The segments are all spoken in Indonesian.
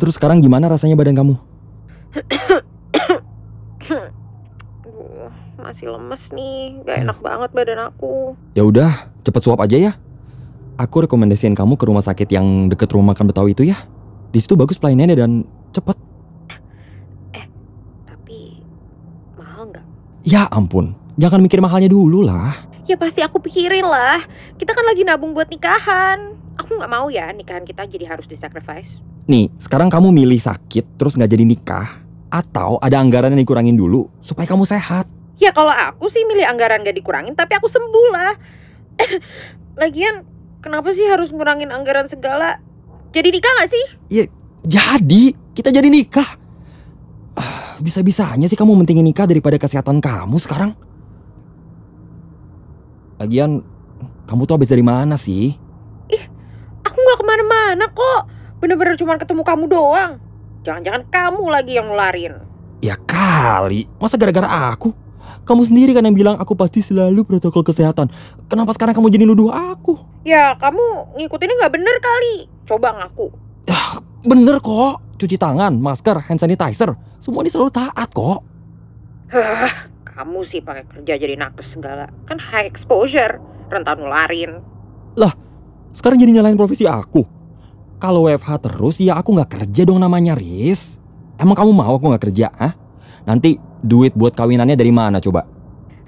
Terus sekarang gimana rasanya badan kamu? Masih lemes nih. Gak enak banget badan aku. Ya udah, cepet swab aja ya. Aku rekomendasiin kamu ke rumah sakit yang deket rumah makan Betawi itu ya. Di situ bagus pelayanannya dan cepet. Tapi mahal nggak? Ya ampun, jangan mikir mahalnya dulu lah. Ya pasti aku pikirin lah. Kita kan lagi nabung buat nikahan. Aku nggak mau ya nikahan kita jadi harus disacrifice. Nih, sekarang kamu milih sakit terus nggak jadi nikah, atau ada anggaran yang dikurangin dulu supaya kamu sehat. Ya kalau aku sih milih anggaran gak dikurangin tapi aku sembuh lah. Lagian kenapa sih harus ngurangin anggaran segala? Jadi nikah gak sih? Jadi, kita jadi nikah. Ah, Bisa-bisanya sih kamu mentingin nikah daripada kesehatan kamu sekarang. Lagian, kamu tuh habis dari mana sih? Aku gak ke mana-mana kok. Bener-bener cuma ketemu kamu doang. Jangan-jangan kamu lagi yang nularin. Ya kali, masa gara-gara aku? Kamu sendiri kan yang bilang aku pasti selalu protokol kesehatan. Kenapa sekarang kamu jadi nuduh aku? Ya kamu ngikutinnya gak bener kali. Coba ngaku. Ah, bener kok. Cuci tangan, masker, hand sanitizer. Semua ini selalu taat kok. Hah, kamu sih pakai kerja jadi nakes segala. Kan high exposure. Rentan nularin. Sekarang jadi nyalain profesi aku. Kalau WFH terus ya aku nggak kerja dong namanya Riz. Emang kamu mau aku nggak kerja? Hah? Nanti duit buat kawinannya dari mana coba?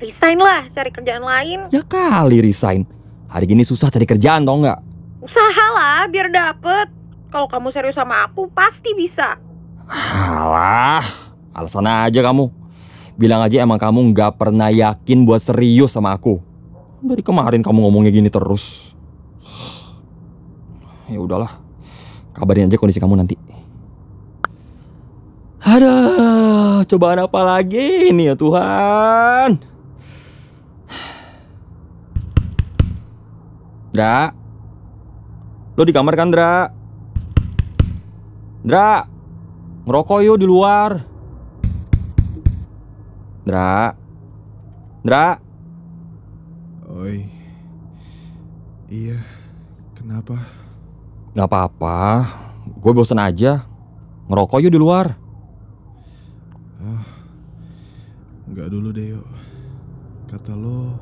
Resign lah, cari kerjaan lain. Ya kali resign. Hari gini susah cari kerjaan tau nggak? Usaha lah biar dapet. Kalau kamu serius sama aku, pasti bisa. Alah, alasan aja kamu. Bilang aja emang kamu nggak pernah yakin buat serius sama aku. Dari kemarin kamu ngomongnya gini terus. Ya udahlah, kabarin aja kondisi kamu nanti. Aduh, cobaan apa lagi nih ya Tuhan? Dra, lo di kamar kan Dra? Dra, ngerokok yuk di luar. Dra, Dra, Oi. Iya. Kenapa? Nggak apa-apa. Gue bosen aja. Ngerokok yuk di luar. Enggak dulu deh, yuk. Kata lo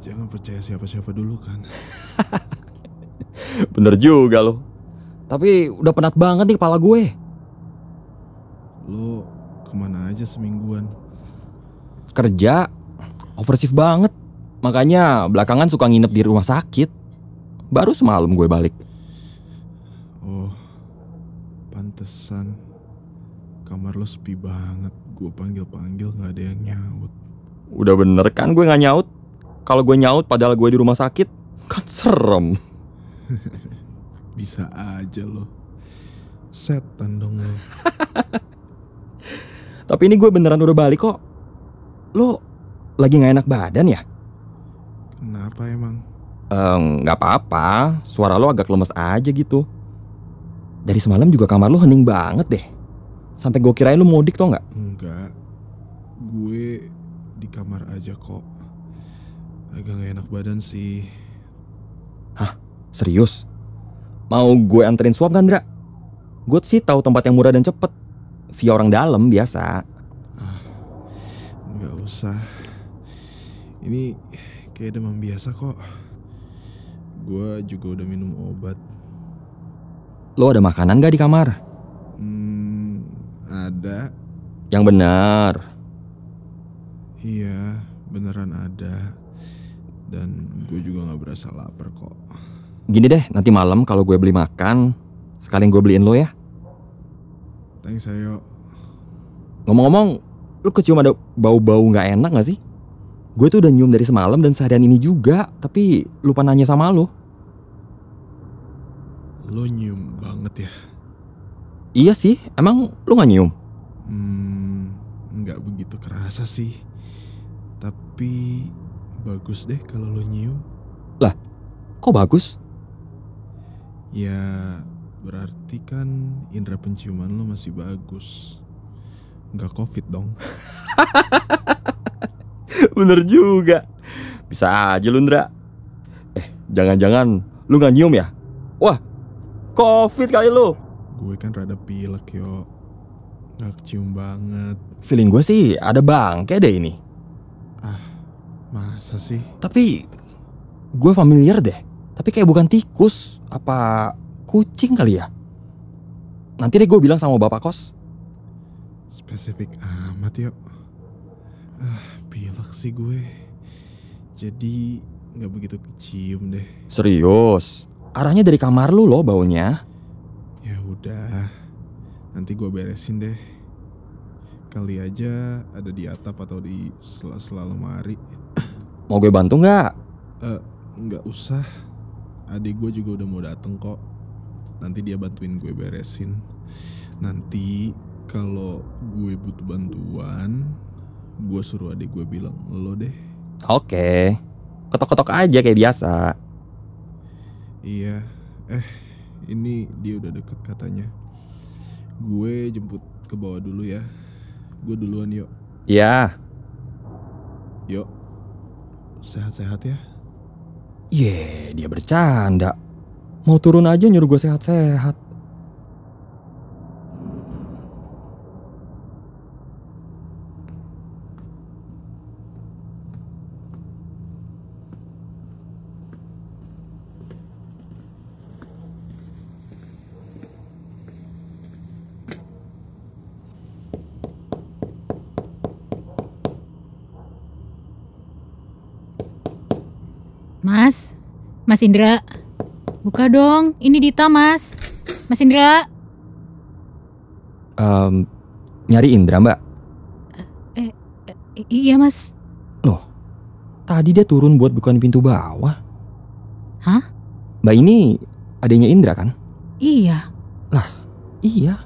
jangan percaya siapa-siapa dulu kan. Bener juga lo. Tapi udah penat banget nih kepala gue. Lo ke mana aja semingguan? Kerja, overshift banget. Makanya belakangan suka nginep di rumah sakit. Baru semalam gue balik. Oh, pantesan. Kamar lo sepi banget. Gue panggil-panggil nggak ada yang nyaut. Udah bener kan gue nggak nyaut? Kalau gue nyaut padahal gue di rumah sakit, kan serem. Bisa aja lo. Setan dong lo. Tapi ini gue beneran udah balik kok. Lo lagi nggak enak badan ya? Kenapa emang? Nggak apa-apa, suara lo agak lemes aja gitu. Dari semalam juga kamar lo hening banget deh. Sampai gue kirain lo mudik tau nggak? Enggak. Gue di kamar aja kok. Agak gak enak badan sih. Serius? Mau gue anterin swab kan, Dra? Gue sih tahu tempat yang murah dan cepet. Via orang dalam biasa. Nggak usah. Ini kayak demam biasa kok. Gue juga udah minum obat. Lo ada makanan gak di kamar? Hmm, ada. Yang benar. Iya, beneran ada. Dan gue juga nggak berasa lapar kok. Gini deh, nanti malam kalau gue beli makan, sekalian gue beliin lo ya. Thanks ayo. Ngomong-ngomong, lo kecium ada bau-bau nggak enak gak sih? Gue tuh udah nyium dari semalam dan seharian ini juga, tapi lupa nanya sama lo. Lo nyium banget ya? Iya sih, emang lo gak nyium? Hmm, nggak begitu kerasa sih. Tapi bagus deh kalau lo nyium. Kok bagus? Ya, berarti kan indera penciuman lo masih bagus. Nggak covid dong. Bener juga. Bisa aja lu, Ndra. Eh, jangan-jangan lu gak nyium ya? Wah, covid kali lu. Gue kan rada pilek yo. Gak kecium banget. Feeling gue sih ada bangke deh ini. Masa sih? Tapi gue familiar deh. Tapi kayak bukan tikus, apa kucing kali ya? Nanti deh gue bilang sama bapak kos. Spesifik amat yo. Ah, pilek sih gue. Jadi nggak begitu kecium deh. Serius. Arahnya dari kamar lu loh baunya. Ya udah, nanti gue beresin deh. Kali aja ada di atap atau di sela-sela lemari. Mau gue bantu nggak? Nggak usah. Adik gue juga udah mau dateng kok. Nanti dia bantuin gue beresin. Nanti kalau gue butuh bantuan, gue suruh adik gue bilang lo deh. Oke. Ketok-ketok aja kayak biasa. Iya. Eh, ini dia udah deket katanya. Gue jemput ke bawah dulu ya. Gue duluan yuk. Ya. Yuk. Sehat-sehat ya. Ye, dia bercanda. Mau turun aja nyuruh gue sehat-sehat. Mas, Mas Indra, buka dong. Ini Dita, Mas. Mas Indra, Em, nyari Indra mbak. I- iya Mas. Tadi dia turun buat bukan pintu bawah. Hah? Mbak ini adiknya Indra kan? Iya. Iya.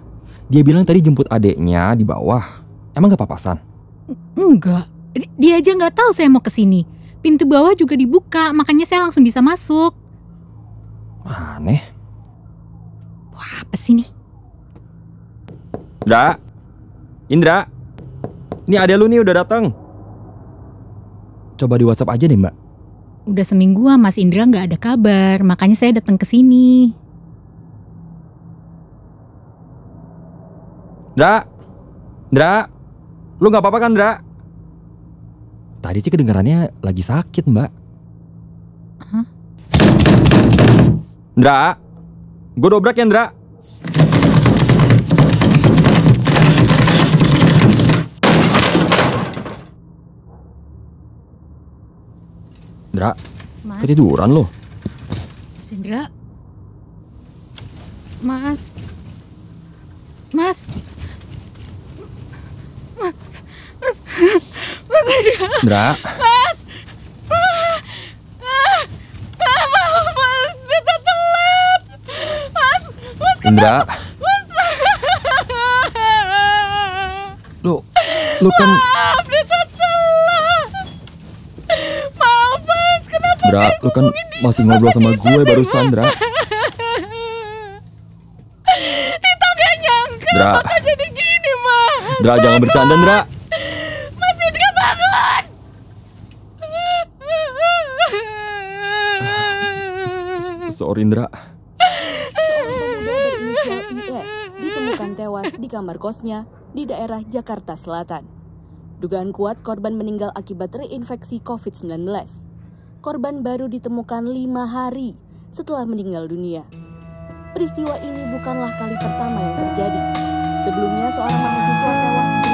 Dia bilang tadi jemput adeknya di bawah. Emang gak papasan? Enggak. Di- Dia aja nggak tahu saya mau ke sini. Pintu bawah juga dibuka, makanya saya langsung bisa masuk. Aneh. Wah, apa sih nih? Indra. Indra. Ini adek lu nih udah datang. Coba di WhatsApp aja deh mbak. Udah semingguan Mas Indra nggak ada kabar, makanya saya datang ke sini. Indra. Indra. Lu gak apa-apa kan Indra? Tadi sih kedengarannya lagi sakit mbak. Hah? Indra. Gue dobrak ya Indra. Indra, Mas. ketiduran lo. Mas Indra. Mas. Mas. Mas. Mas. Mas. Indra, Maaf, Mas. Kita telat. Mas. Mas. Indra. Lu, lu kan Maaf, kita telat. Maaf, Mas. Kenapa Indra, lu kan masih ngobrol sama gue barusan, Indra. Dita gak nyangka bakal jadi gini, Mas. Indra jangan bercanda, Indra. Mas Indra bangun. Sorry, Indra. berinisial IS ditemukan tewas di kamar kosnya di daerah Jakarta Selatan. Dugaan kuat korban meninggal akibat reinfeksi COVID-19. Korban baru ditemukan lima hari setelah meninggal dunia. Peristiwa ini bukanlah kali pertama yang terjadi. Sebelumnya seorang mahasiswa tewas di